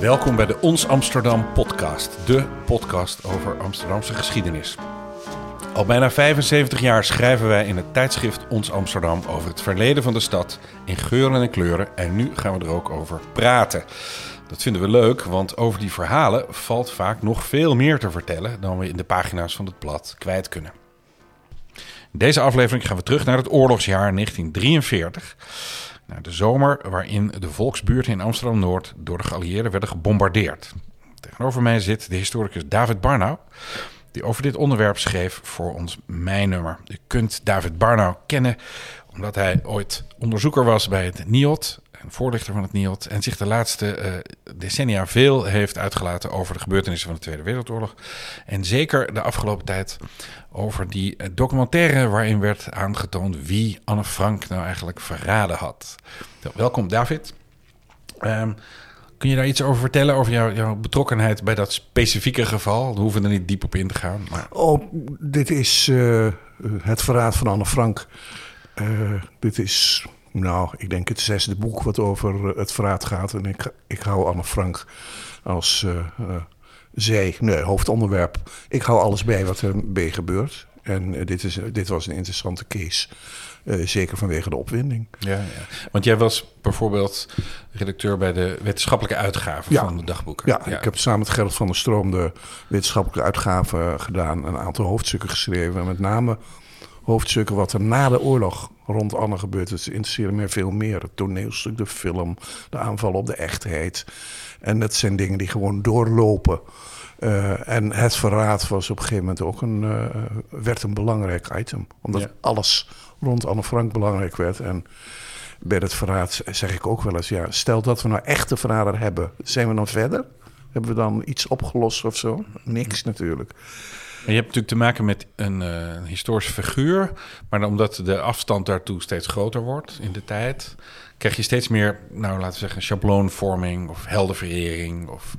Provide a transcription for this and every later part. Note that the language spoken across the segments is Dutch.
Welkom bij de Ons Amsterdam podcast, de podcast over Amsterdamse geschiedenis. Al bijna 75 jaar schrijven wij in het tijdschrift Ons Amsterdam over het verleden van de stad in geuren en kleuren en nu gaan we er ook over praten. Dat vinden we leuk, want over die verhalen valt vaak nog veel meer te vertellen dan we in de pagina's van het blad kwijt kunnen. In deze aflevering gaan we terug naar het oorlogsjaar 1943. Naar de zomer waarin de volksbuurten in Amsterdam-Noord door de geallieerden werden gebombardeerd. Tegenover mij zit de historicus David Barnau, die over dit onderwerp schreef voor ons mijnummer. U kunt David Barnau kennen omdat hij ooit onderzoeker was bij het NIOT, een voorlichter van het NIOT, en zich de laatste uh, decennia veel heeft uitgelaten over de gebeurtenissen van de Tweede Wereldoorlog. En zeker de afgelopen tijd over die eh, documentaire waarin werd aangetoond wie Anne Frank nou eigenlijk verraden had. Welkom David. Um, kun je daar iets over vertellen, over jouw, jouw betrokkenheid bij dat specifieke geval? We hoeven er niet diep op in te gaan. Maar... Oh, dit is uh, het verraad van Anne Frank. Uh, dit is, nou, ik denk het zesde boek wat over het verraad gaat. En ik, ik hou Anne Frank als uh, zij, nee, hoofdonderwerp. Ik hou alles bij wat er mee gebeurt. En dit, is, dit was een interessante case. Zeker vanwege de opwinding. Ja, ja, want jij was bijvoorbeeld redacteur bij de wetenschappelijke uitgave ja. van de dagboeken. Ja, ja, ik heb samen met Gerrit van der Stroom de wetenschappelijke uitgave gedaan. Een aantal hoofdstukken geschreven. En met name hoofdstukken wat er na de oorlog rond Anne gebeurd is. interesseren me veel meer. Het toneelstuk, de film, de aanval op de echtheid. En dat zijn dingen die gewoon doorlopen. Uh, en het verraad was op een gegeven moment ook een, uh, werd een belangrijk item. Omdat ja. alles rond Anne Frank belangrijk werd. En bij het verraad zeg ik ook wel eens: ja, stel dat we nou echt de verrader hebben, zijn we dan verder? Hebben we dan iets opgelost of zo? Niks natuurlijk. Je hebt natuurlijk te maken met een uh, historische figuur, maar omdat de afstand daartoe steeds groter wordt in de tijd, krijg je steeds meer, nou laten we zeggen, schabloonvorming of heldenverering. Of...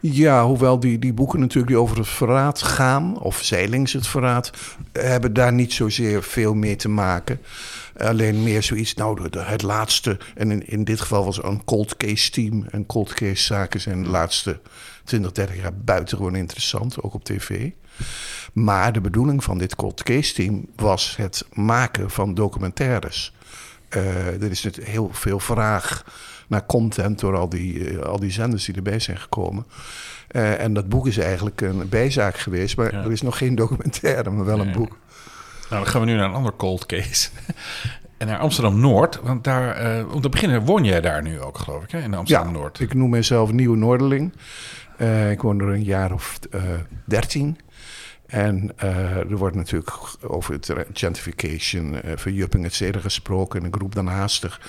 Ja, hoewel die, die boeken natuurlijk die over het verraad gaan, of Zeilings het verraad, hebben daar niet zozeer veel mee te maken. Alleen meer zoiets, nou, het laatste, en in, in dit geval was een cold case team. En cold case zaken zijn de laatste 20, 30 jaar buitengewoon interessant, ook op tv. Maar de bedoeling van dit cold case team was het maken van documentaires. Uh, er is natuurlijk heel veel vraag naar content door al die, uh, al die zenders die erbij zijn gekomen. Uh, en dat boek is eigenlijk een bijzaak geweest, maar ja. er is nog geen documentaire, maar wel een Nee. boek. Nou, dan gaan we nu naar een ander cold case. en naar Amsterdam-Noord, want daar, om te beginnen woon jij daar nu ook, geloof ik, hè? in Amsterdam-Noord. Ja, ik noem mezelf Nieuwe Noorderling. Uh, ik woon er een jaar of dertien. En uh, er wordt natuurlijk over gentrification, uh, verjupping, et cetera gesproken. In een groep dan haastig.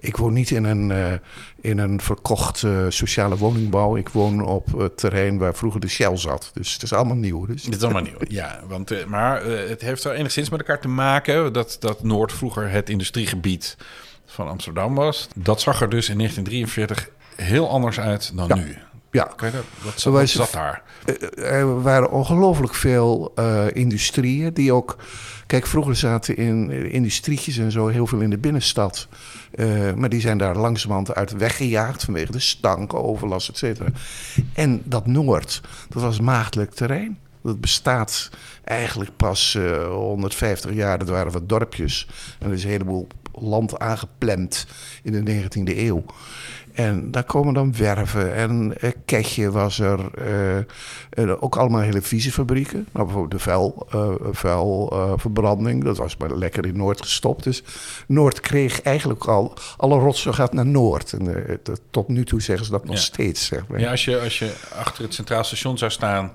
Ik woon niet in een, uh, in een verkocht sociale woningbouw. Ik woon op het terrein waar vroeger de Shell zat. Dus het is allemaal nieuw. Dus. Het is allemaal nieuw, ja. Want, maar het heeft wel enigszins met elkaar te maken... dat, dat Noord vroeger het industriegebied van Amsterdam was. Dat zag er dus in 1943 heel anders uit dan ja. nu. Ja, Kan je dat, wat, zat, wat zat daar? Er waren ongelooflijk veel uh, industrieën die ook. Kijk, vroeger zaten in industrietjes en zo heel veel in de binnenstad. Uh, maar die zijn daar langzamerhand uit weggejaagd vanwege de stank, overlast, et cetera. En dat Noord, dat was maagdelijk terrein. Dat bestaat eigenlijk pas uh, 150 jaar. Dat waren wat dorpjes. En er is een heleboel land aangeplemd in de 19e eeuw. En daar komen dan werven en uh, Ketje was er. Uh, uh, ook allemaal hele vieze fabrieken. Nou, bijvoorbeeld de vuil, vuilverbranding. dat was maar lekker in Noord gestopt. Dus Noord kreeg eigenlijk al... Alle rotzooi gaat naar Noord. En tot nu toe zeggen ze dat nog ja. steeds. Zeg maar. Ja, als je, als je achter het Centraal Station zou staan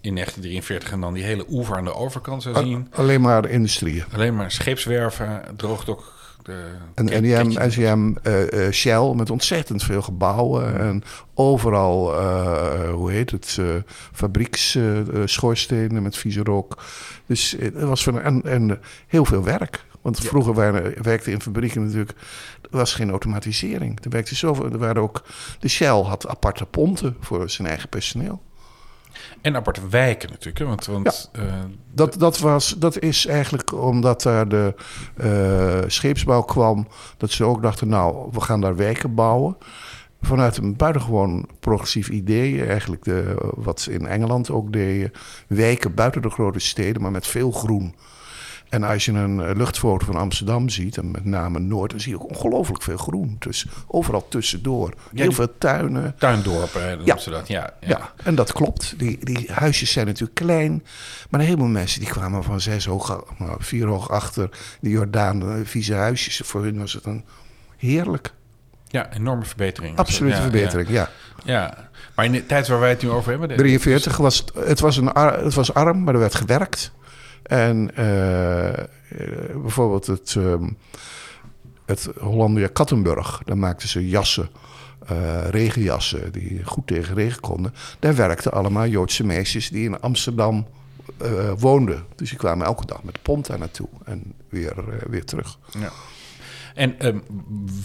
in 1943 en dan die hele oever aan de overkant zou zien. Alleen maar industrieën. Alleen maar scheepswerven, de en NIM, SIM, uh, uh, Shell met ontzettend veel gebouwen. Mm. En overal, uh, hoe heet het, fabrieksschoorsstenen met vieze rook. Dus het was van, en, en heel veel werk. Want ja. vroeger waren, werkte in fabrieken natuurlijk, er was geen automatisering. Er, werkte zoveel, er waren ook, de Shell had aparte ponten voor zijn eigen personeel. En aparte wijken natuurlijk. Want, want, ja, uh, dat, dat, was, dat is eigenlijk omdat daar de uh, scheepsbouw kwam. Dat ze ook dachten, nou, we gaan daar wijken bouwen. vanuit een buitengewoon progressief idee, eigenlijk de, wat ze in Engeland ook deden, wijken buiten de grote steden, maar met veel groen. En als je een luchtfoto van Amsterdam ziet, en met name Noord, dan zie je ook ongelooflijk veel groen. Dus overal tussendoor. Heel veel tuinen. Tuindorpen, noemen Ja. dat. Ja, ja. Ja, en dat klopt. Die, die huisjes zijn natuurlijk klein. Maar een heleboel mensen die kwamen van zes hoog, nou, vier hoog achter de Jordaan, eh, vieze huisjes. Voor hun was het een heerlijk. Ja, enorme verbetering. Absolute Ja, verbetering, ja. Ja, ja. Maar in de tijd waar wij het nu over hebben... de- 43 was het, het, was een, het was arm, maar er werd gewerkt. En eh, eh, bijvoorbeeld het, ehm, het Hollandia Kattenburg, daar maakten ze jassen, eh, regenjassen, die goed tegen regen konden. Daar werkten allemaal Joodse meisjes die in Amsterdam woonden. Dus die kwamen elke dag met de pont daar naartoe en weer, weer terug. Ja. En ehm,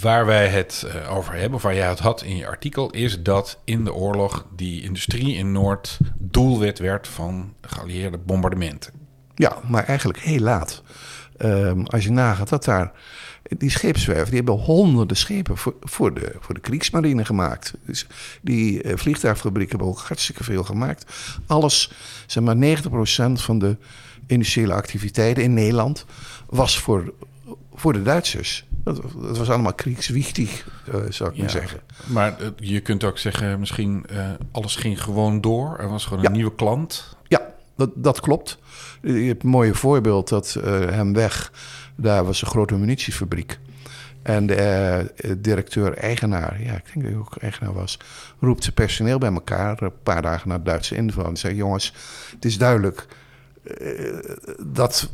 waar wij het over hebben, of waar jij het had in je artikel, is dat in de oorlog die industrie in Noord doelwit werd van geallieerde bombardementen. Ja, maar eigenlijk heel laat. Ehm, als je nagaat dat daar... Die scheepswerven die hebben honderden schepen voor, voor, de, voor de Kriegsmarine gemaakt. Dus die eh, vliegtuigfabrieken hebben ook hartstikke veel gemaakt. Alles, zeg maar 90% van de industriële activiteiten in Nederland... was voor, voor de Duitsers. Dat, dat was allemaal kriegswichtig, eh, zou ik maar zeggen. Maar eh, je kunt ook zeggen, misschien alles ging gewoon door. Er was gewoon een Ja. nieuwe klant. Dat, dat klopt. Je hebt een mooi voorbeeld dat eh, hem weg, daar was een grote munitiefabriek. En de eh, directeur-eigenaar, ja, ik denk dat hij ook eigenaar was, roept zijn personeel bij elkaar een paar dagen na de Duitse inval. En zegt: Jongens, het is duidelijk eh, dat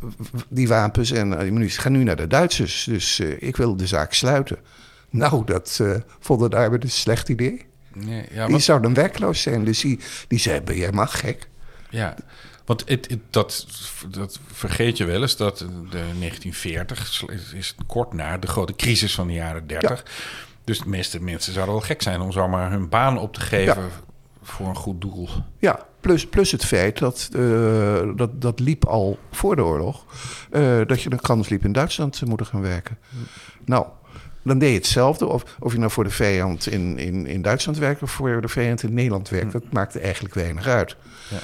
die wapens en die munitie gaan nu naar de Duitsers. Dus ik wil de zaak sluiten. Nou, dat vonden daar een slecht idee. Nee, ja, Die want, zouden werkloos zijn. Dus die, die zei: Ben jij maar gek? ja, want het, het- dat, dat vergeet je wel eens, dat de 1940 is- kort na de grote crisis van de jaren 30. Dus de meeste mensen zouden wel gek zijn om zomaar hun baan op te geven voor een goed doel. Ja, plus, plus het feit dat, eh, dat dat liep al voor de oorlog. eh, dat je een kans liep in Duitsland te moeten gaan werken. Nou, dan deed je hetzelfde. Of, of je nou voor de vijand in, in, in Duitsland werkt of voor de vijand in Nederland werkt. Dat maakte eigenlijk weinig uit. Ja.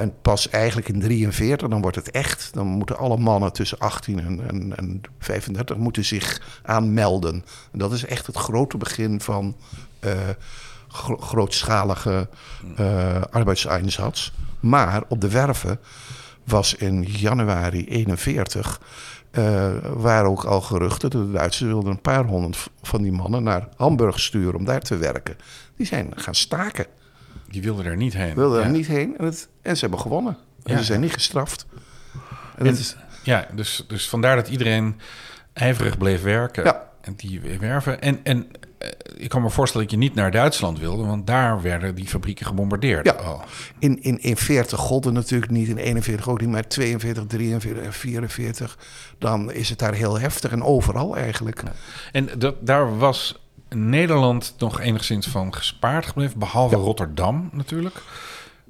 En pas eigenlijk in 43, dan wordt het echt. Dan moeten alle mannen tussen 18 en, en, en 35 moeten zich aanmelden. En dat is echt het grote begin van eh, gro- grootschalige eh arbeidseinsatz. Maar op de werven was in januari 41... eh, waren ook al geruchten dat de Duitsers wilden een paar honderd van die mannen naar Hamburg sturen om daar te werken. Die zijn gaan staken. Die wilden er niet heen. Wilden ja. er niet heen en, het, en ze hebben gewonnen. En Ja. ze zijn niet gestraft. En En- dat is, Ja, dus, dus vandaar dat iedereen ijverig bleef werken. Ja. En die werven. En, en eh, ik kan me voorstellen dat je niet naar Duitsland wilde, want daar werden die fabrieken gebombardeerd. Ja. in, in, in 40 golden natuurlijk niet, in 41 ook niet, maar 42, 43 en 44. Dan is het daar heel heftig en overal eigenlijk. En dat, daar was Nederland nog enigszins van gespaard gebleven, behalve Rotterdam natuurlijk.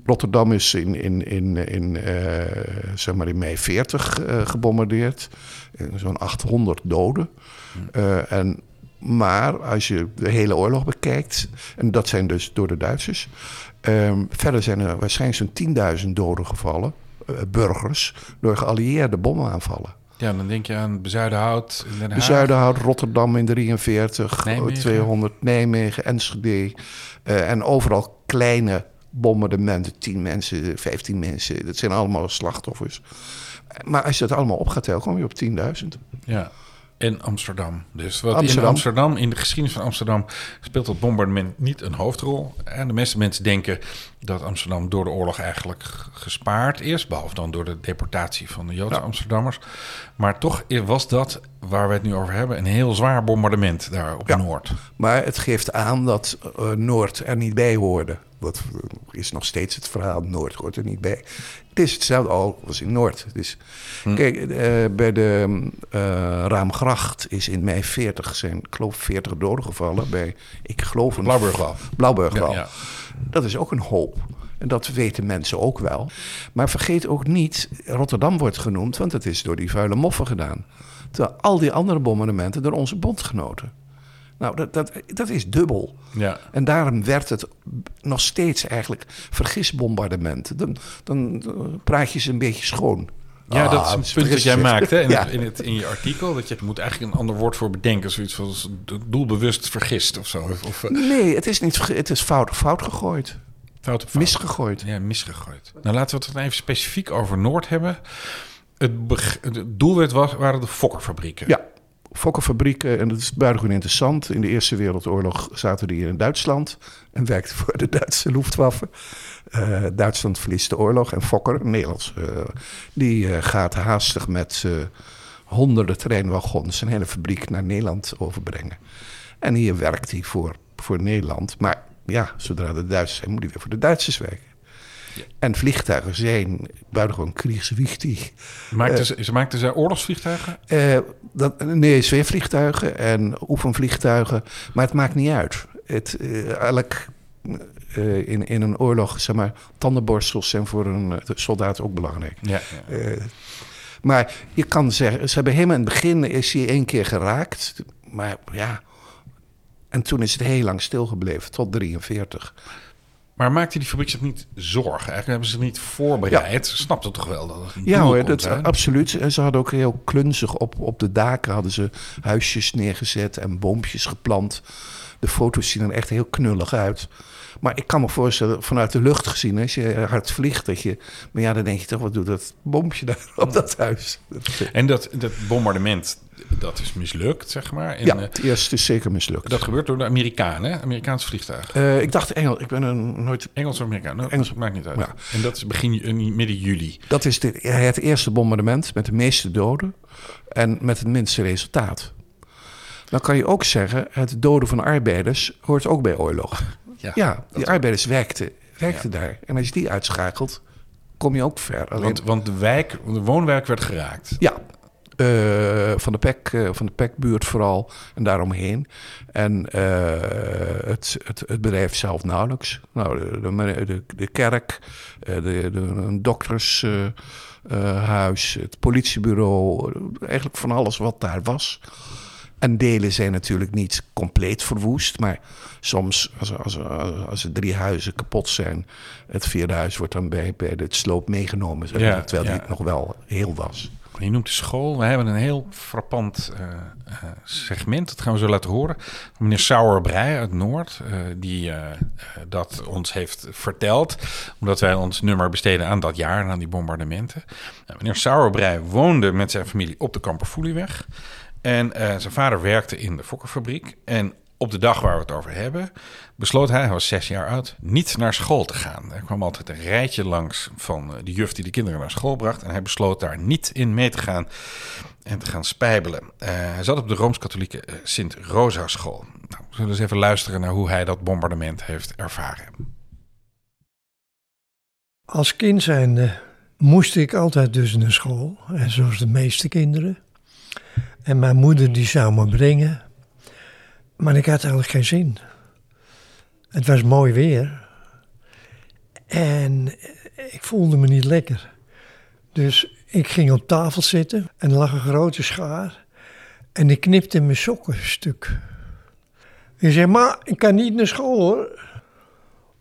Rotterdam is in, in, in, in, eh, zeg maar in mei 40 eh, gebombardeerd. Eh, Zo'n 800 doden. Eh, en, maar als je de hele oorlog bekijkt, en dat zijn dus door de Duitsers. ehm, verder zijn er waarschijnlijk zo'n 10.000 doden gevallen, burgers, door geallieerde bommenaanvallen. Ja, dan denk je aan Bezuidenhout in Den Haag. Zuiderhout, Rotterdam in 43, Nijmegen. 200, Nijmegen, Enschede. eh, en overal kleine bombardementen, 10 mensen, 15 mensen. Dat zijn allemaal slachtoffers. Maar als je dat allemaal op gaat tellen, kom je op 10.000. Ja. En Amsterdam. Dus wat in Amsterdam. Amsterdam, in de geschiedenis van Amsterdam, speelt dat bombardement niet een hoofdrol. En de meeste mensen denken dat Amsterdam door de oorlog eigenlijk gespaard is. Behalve dan door de deportatie van de Joodse Ja. Amsterdammers. Maar toch was dat, waar we het nu over hebben, een heel zwaar bombardement daar op Ja. Noord. Maar het geeft aan dat eh, Noord er niet bij hoorde. Dat is nog steeds het verhaal. Noord hoort er niet bij. Het is hetzelfde al als in Noord. Dus, Kijk, eh, bij de eh, Raamgracht is in mei 40 zijn, ik geloof, 40 doden gevallen. Bij, ik geloof een Blauwburgwal. Blauwburgwal. Ja. Dat is ook een hoop. En dat weten mensen ook wel. Maar vergeet ook niet, Rotterdam wordt genoemd, want het is door die vuile moffen gedaan. Terwijl al die andere bombardementen door onze bondgenoten. Nou, dat, dat, dat is dubbel. Ja. En daarom werd het nog steeds eigenlijk vergisbombardement. Dan, dan praat je ze een beetje schoon. Ja, dat is Ah, een punt dat jij maakt hè, in, Ja. het, in, het, in je artikel. Dat je moet eigenlijk een ander woord voor bedenken. Zoiets van doelbewust vergist of zo. Of, eh, Nee, het is niet het is fout, fout gegooid. Fout. Misgegooid. Ja, misgegooid. Nou, laten we het dan even specifiek over Noord hebben. Het, doelwit was, waren de fokkerfabrieken. Ja, fokkerfabrieken, en dat is buitengewoon interessant. In de Eerste Wereldoorlog zaten die in Duitsland en werkten voor de Duitse Luftwaffe. Eh, Duitsland verliest de oorlog en Fokker, Nederlands, eh, die eh, gaat haastig met honderden treinwagons een hele fabriek naar Nederland overbrengen. En hier werkt hij voor, voor Nederland. Maar ja, zodra de Duitsers zijn, moet hij weer voor de Duitsers werken. En vliegtuigen zijn buitengewoon kriegswichtig. Maakten ze, ze maakten ze oorlogsvliegtuigen? Eh, dat, nee, zweefvliegtuigen en oefenvliegtuigen. Maar het maakt niet uit. Het, eh, elk, eh, in, in een oorlog, zeg maar, tandenborstels zijn voor een eh, soldaat ook belangrijk. Ja. Eh, maar je kan zeggen, ze hebben helemaal in het begin is hij één keer geraakt. Maar ja, en toen is het heel lang stilgebleven, tot 43. Maar maakte die fabriek zich niet zorgen? Eigenlijk hebben ze niet voorbereid. Ze snapten toch wel dat het Ja hoor, dat, absoluut. En ze hadden ook heel klunzig op, op de daken hadden ze huisjes neergezet en boompjes geplant. De foto's zien er echt heel knullig uit. Maar ik kan me voorstellen, vanuit de lucht gezien, als je hard vliegt, dat je... Maar ja, dan denk je toch, wat doet dat boompje daar op dat huis? En dat, dat bombardement, dat is mislukt, zeg maar. En, ja, eh, het eerste is zeker mislukt. dat gebeurt door de Amerikanen, hè? Amerikaanse vliegtuigen. Eh, ik dacht Engels, ik ben er nooit... Engels of Amerikanen, nou, Engels. maakt niet uit. Ja. En dat is begin juni- midden juli. Dat is de, het eerste bombardement met de meeste doden en met het minste resultaat. Dan kan je ook zeggen, het doden van arbeiders hoort ook bij oorlog. Ja, Ja, die arbeiders werkten, werkten daar. En als je die uitschakelt, kom je ook ver. Alleen, Want, want de wijk, de woonwerk werd geraakt. ja, eh, van de PEC, eh, van de PEC-buurt vooral en daaromheen. En eh, het, het, het bedrijf zelf nauwelijks. Nou, de, de, de, kerk, de, de, een doktershuis, het politiebureau, eigenlijk van alles wat daar was. En delen zijn natuurlijk niet compleet verwoest, maar soms als, als, als er drie huizen kapot zijn, het vierde huis wordt dan bij, bij het sloop meegenomen, zeg maar, Ja, terwijl ja. die nog wel heel was. Je noemt de school. We hebben een heel frappant eh, eh, segment. Dat gaan we zo laten horen. Meneer Sauerbrei uit Noord. eh, die dat ons heeft verteld. Omdat wij ons nummer besteden aan dat jaar. en Aan die bombardementen. Nou, meneer Sauerbrei woonde met zijn familie op de Kamperfoelieweg. En eh, zijn vader werkte in de fokkerfabriek. En op de dag waar we het over hebben, besloot hij, hij was zes jaar oud, niet naar school te gaan. Er kwam altijd een rijtje langs van eh, de juf die de kinderen naar school bracht. En hij besloot daar niet in mee te gaan en te gaan spijbelen. Eh, hij zat op de Rooms-Katholieke eh, Sint-Rosa school. Nou, we zullen eens even luisteren naar hoe hij dat bombardement heeft ervaren. Als kind zijnde moest ik altijd dus naar school, en zoals de meeste kinderen. En mijn moeder die zou me brengen, maar ik had eigenlijk geen zin. Het was mooi weer en ik voelde me niet lekker. Dus ik ging op tafel zitten en er lag een grote schaar en ik knipte mijn sokken stuk. Ik zei, maar ik kan niet naar school hoor,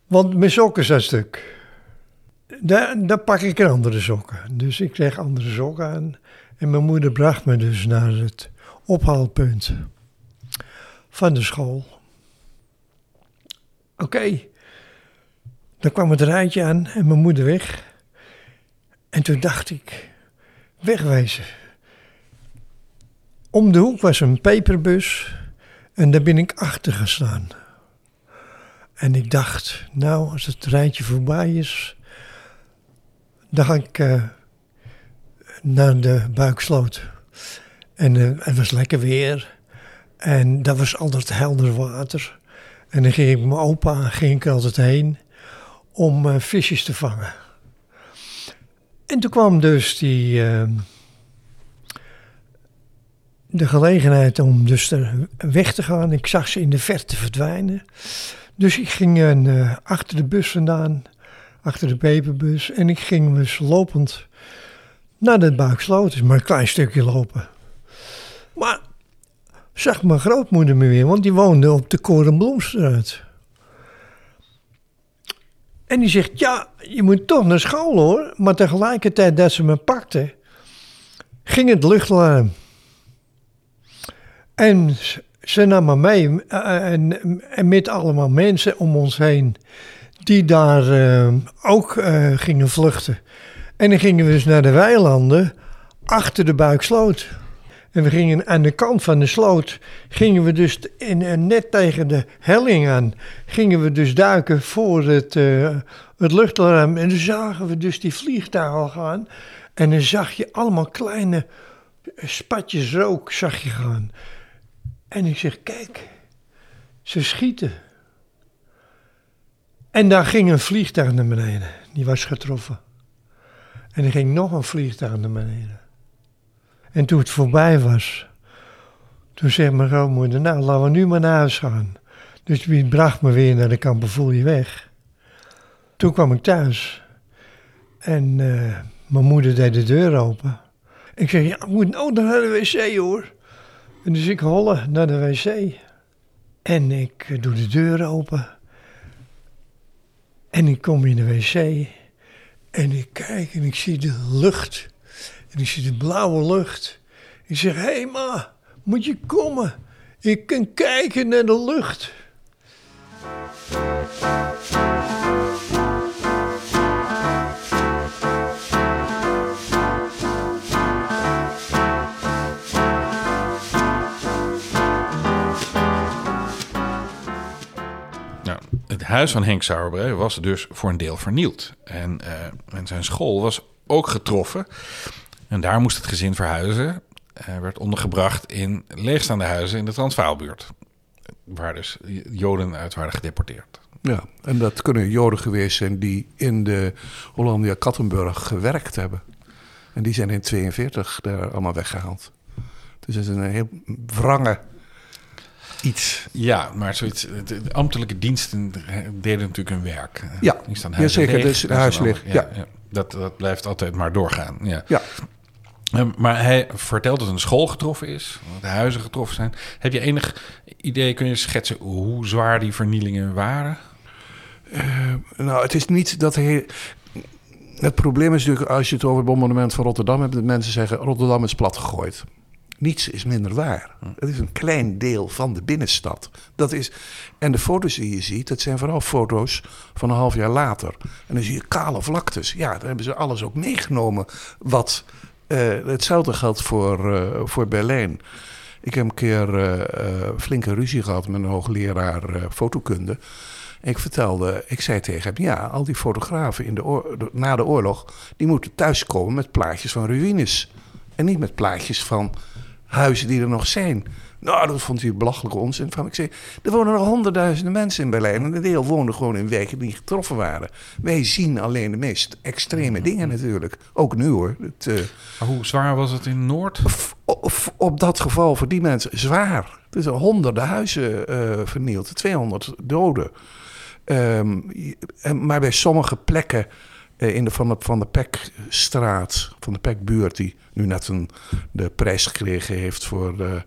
want mijn sokken zijn stuk. Daar, pak ik een andere sokken. Dus ik leg andere sokken aan. En mijn moeder bracht me dus naar het ophaalpunt van de school. Oké. Dan kwam het rijtje aan en mijn moeder weg. En toen dacht ik, wegwezen. Om de hoek was een peperbus en daar ben ik achter gestaan. En ik dacht, nou, als het rijtje voorbij is, dan ga ik eh, naar de buiksloot. En eh, het was lekker weer. En dat was altijd helder water. En dan ging ik mijn opa ging ik altijd heen om eh, visjes te vangen. En toen kwam dus die, eh, de gelegenheid om dus er weg te gaan. Ik zag ze in de verte verdwijnen. Dus ik ging eh, achter de bus vandaan, achter de peperbus. En ik ging dus lopend naar de buiksloot. Is maar een klein stukje lopen. Maar zag mijn grootmoeder me weer, want die woonde op de Korenbloemstraat. En die zegt, ja, je moet toch naar school hoor. Maar tegelijkertijd dat ze me pakte, ging het luchtalarm. En ze nam me mee eh, en, en met allemaal mensen om ons heen die daar uh, ook uh, gingen vluchten. En dan gingen we dus naar de weilanden achter de buiksloot. En we gingen aan de kant van de sloot, gingen we dus in, net tegen de helling aan, gingen we dus duiken voor het, uh, het. En dan zagen we dus die vliegtuigen gaan. En dan zag je allemaal kleine spatjes rook zag je gaan. En ik zeg, kijk, ze schieten. En daar ging een vliegtuig naar beneden. Die was getroffen. En er ging nog een vliegtuig naar beneden. En toen het voorbij was, toen zei mijn grootmoeder, nou laten we nu maar naar huis gaan. Dus wie bracht me weer naar de kamperfoelie weg. Toen kwam ik thuis. En uh, mijn moeder deed de deur open. Ik zei, ja, ik moet nou naar de wc hoor. En dus ik holle naar de wc. En ik uh, doe de deur open. En ik kom in de wc. En ik kijk en ik zie de lucht. En ik zie de blauwe lucht. Ik zeg, hé hey ma, moet je komen? Ik kan kijken naar de lucht. Huis van Henk Sauerbrei was dus voor een deel vernield. En, uh, en zijn school was ook getroffen. En daar moest het gezin verhuizen. Hij werd ondergebracht in leegstaande huizen in de Transvaalbuurt. Waar dus Joden uit waren gedeporteerd. Ja, en dat kunnen Joden geweest zijn die in de Hollandia Kattenburg gewerkt hebben. En die zijn in 42 daar allemaal weggehaald. Dus het is een heel wrange iets. Ja, maar zoiets, de ambtelijke diensten deden natuurlijk hun werk. Ja, die staan ja zeker. Leeg, dus huis ligt. Ja, ja. Dat, dat blijft altijd maar doorgaan. Ja. ja. Ehm, maar hij vertelt dat een school getroffen is, dat de huizen getroffen zijn. Heb je enig idee, kun je schetsen hoe zwaar die vernielingen waren? Uh, nou, het is niet dat hij. Het probleem is natuurlijk, als je het over het bombardement van Rotterdam hebt, dat mensen zeggen: Rotterdam is plat gegooid niets is minder waar. Het is een klein deel van de binnenstad. Dat is, en de foto's die je ziet, dat zijn vooral foto's van een half jaar later. En dan zie je kale vlaktes. Ja, daar hebben ze alles ook meegenomen. Wat uh, hetzelfde geldt voor, uh, voor Berlijn. Ik heb een keer uh, flinke ruzie gehad met een hoogleraar fotokunde. ik vertelde, ik zei tegen hem: ja, al die fotografen in de na de oorlog, die moeten thuiskomen met plaatjes van ruïnes. En niet met plaatjes van huizen die er nog zijn. Nou, dat vond hij belachelijke onzin van. Ik zei, er wonen nog honderdduizenden mensen in Berlijn. En een deel wonen gewoon in wijken die getroffen waren. Wij zien alleen de meest extreme dingen natuurlijk. Ook nu hoor. Het, uh, maar hoe zwaar was het in Noord? Of, op dat geval voor die mensen zwaar. Er zijn honderden huizen uh, vernield. 200 doden. Um, maar bij sommige plekken in de Van de, van de Pekstraat, van de Pekbuurt... die nu net een, de prijs gekregen heeft voor de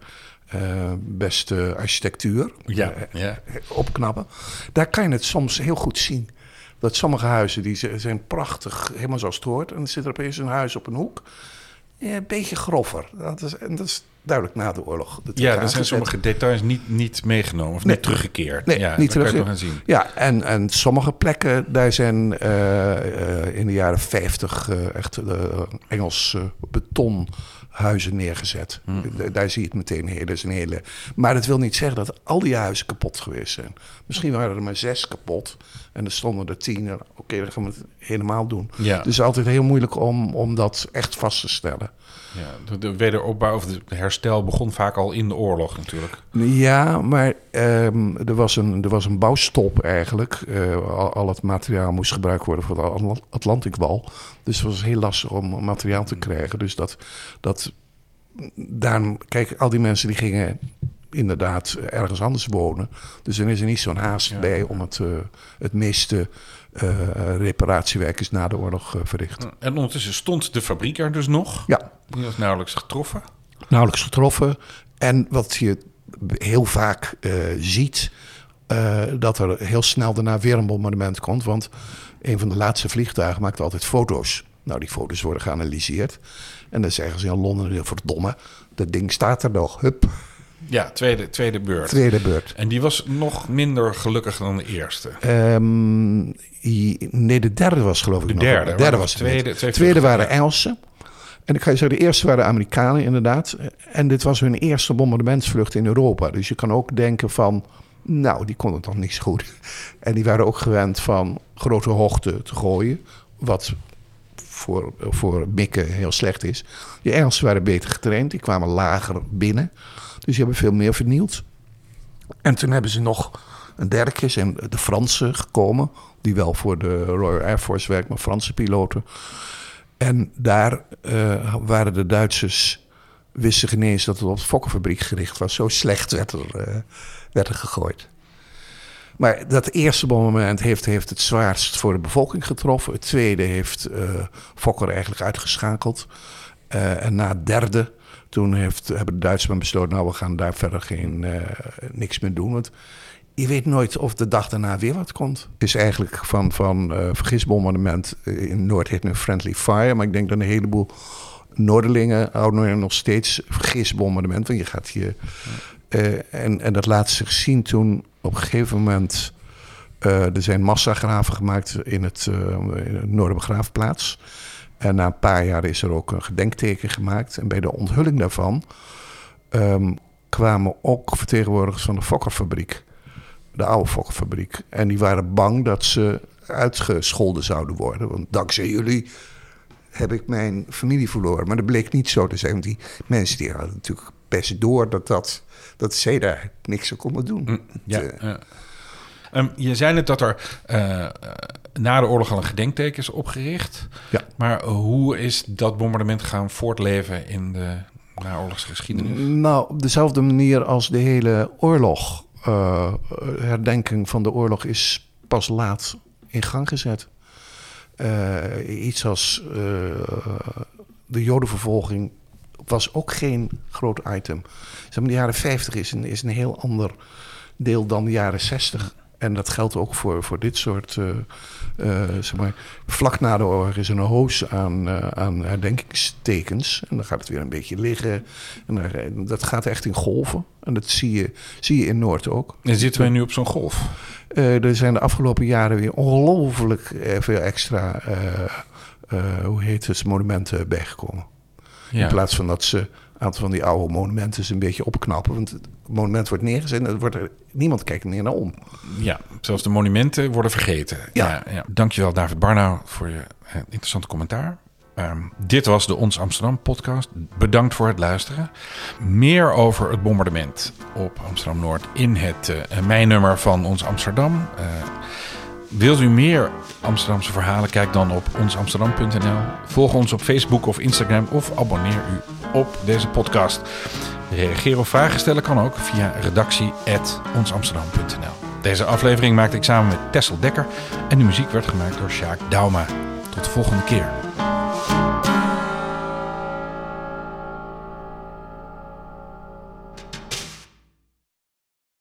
uh, beste architectuur. Ja, ja. Opknappen. Daar kan je het soms heel goed zien. Dat sommige huizen die zijn prachtig, helemaal zoals het hoort. En dan zit er opeens een huis op een hoek. Ja, een beetje grover. Dat is, en dat is duidelijk na de oorlog. ja, er zijn sommige details niet, niet meegenomen of niet teruggekeerd. Nee, ja, niet terug. gaan zien. Ja, en, en sommige plekken, daar zijn uh, uh, in de jaren 50 uh, echt Engels beton huizen neergezet. Hmm. Daar zie je het meteen. Heel, dat is een hele... Maar dat wil niet zeggen dat al die huizen kapot geweest zijn. Misschien waren er maar zes kapot. En er stonden er tien. Oké, okay, dan gaan we het helemaal doen. Ja. Dus het is altijd heel moeilijk om, om dat echt vast te stellen. Ja, de, wederopbouw of de herstel begon vaak al in de oorlog natuurlijk. Ja, maar um, er, was een, er was een bouwstop eigenlijk. Uh, al, al, het materiaal moest gebruikt worden voor de Atlantikwal. Dus het was heel lastig om materiaal te krijgen. Dus dat, dat daarom, kijk, al die mensen die gingen inderdaad ergens anders wonen. Dus dan is er niet zo'n haast bij om het, uh, het meeste uh, reparatiewerk is na de oorlog uh, verricht. En ondertussen stond de fabriek er dus nog? Ja. Die was nauwelijks getroffen? Nauwelijks getroffen. En wat je heel vaak eh, ziet eh, dat er heel snel daarna weer een bombardement komt. Want een van de laatste vliegtuigen maakt altijd foto's. Nou, die foto's worden geanalyseerd. En dan zeggen ze in Londen, verdomme, dat ding staat er nog. Hup, Ja, tweede, tweede beurt. tweede beurt. En die was nog minder gelukkig dan de eerste. Ehm, nee, de derde was geloof ik De nog. derde, De derde de was tweede- twee tweede waren Engelsen. En ik ga je zeggen, de eerste waren Amerikanen inderdaad. En dit was hun eerste bombardementsvlucht in Europa. Dus je kan ook denken van, nou, die konden toch niet zo goed. En die waren ook gewend van grote hoogte te gooien. Wat voor, voor mikken heel slecht is. De Engelsen waren beter getraind. Die kwamen lager binnen. Dus die hebben veel meer vernield. En toen hebben ze nog een derde zijn de Fransen gekomen. Die wel voor de Royal Air Force werken, maar Franse piloten. En daar eh, waren de Duitsers, wisten geen dat het op de Fokkerfabriek gericht was. Zo slecht werd er, eh, werd er gegooid. Maar dat eerste bombardement heeft, heeft het zwaarst voor de bevolking getroffen. Het tweede heeft eh, Fokker eigenlijk uitgeschakeld. Eh, en na het derde, toen heeft, hebben de Duitsers besloten... nou, we gaan daar verder geen, eh, niks meer doen. Want je weet nooit of de dag daarna weer wat komt. Het is eigenlijk van, van vergisbombardement in Noord heet nu Friendly Fire. Maar ik denk dat een heleboel Noorderlingen houden nog steeds vergisbombardement. Want je gaat hier... en, en dat laat zich zien toen op een gegeven moment... eh, er zijn massagraven gemaakt in het, eh in het Noorderbegraafplaats. En na een paar jaar is er ook een gedenkteken gemaakt. En bij de onthulling daarvan ehm, kwamen ook vertegenwoordigers van de Fokkerfabriek. De oude Fokkerfabriek. En die waren bang dat ze uitgescholden zouden worden. Want dankzij jullie heb ik mijn familie verloren. Maar dat bleek niet zo te zijn. Want die mensen die hadden natuurlijk best door dat, dat, dat ze daar niks aan konden doen. Mm, Ja, Het, eh, ja. Ehm, je zei net dat er eh, eh, na de oorlog al een gedenkteken is opgericht. Ja. Maar hoe is dat bombardement gaan voortleven in de naoorlogse geschiedenis? Nou, op dezelfde manier als de hele oorlog. herdenking van de oorlog is pas laat in gang gezet. Iets als de jodenvervolging was ook geen groot item. Zeg maar, de jaren 50 is een, is een heel ander deel dan de jaren 60. En dat geldt ook voor, voor dit soort. eh, zeg maar, vlak na de oorlog is er een hoos aan, eh, aan herdenkingstekens. En dan gaat het weer een beetje liggen. En dan, dat gaat echt in golven. En dat zie je, zie je in Noord ook. En zitten wij nu op zo'n golf? Er zijn de afgelopen jaren weer ongelooflijk veel extra. hoe heet het? Monumenten bijgekomen. Ja. In plaats van dat ze een aantal van die oude monumenten een beetje opknappen. Want het monument wordt neergezet en wordt er, niemand kijkt er meer naar om. ja, zelfs de monumenten worden vergeten. Ja. Ja, Dankjewel David Barnau voor je eh, interessante commentaar. Ehm, dit was de Ons Amsterdam podcast. Bedankt voor het luisteren. Meer over het bombardement op Amsterdam Noord in het eh mijnummer van Ons Amsterdam. Eh, wilt u meer Amsterdamse verhalen? Kijk dan op onsamsterdam.nl. Volg ons op Facebook of Instagram of abonneer u op deze podcast. Reageren of vragen stellen kan ook via redactie.onsamsterdam.nl. Deze aflevering maakte ik samen met Tessel Dekker en de muziek werd gemaakt door Sjaak Dauma. Tot de volgende keer.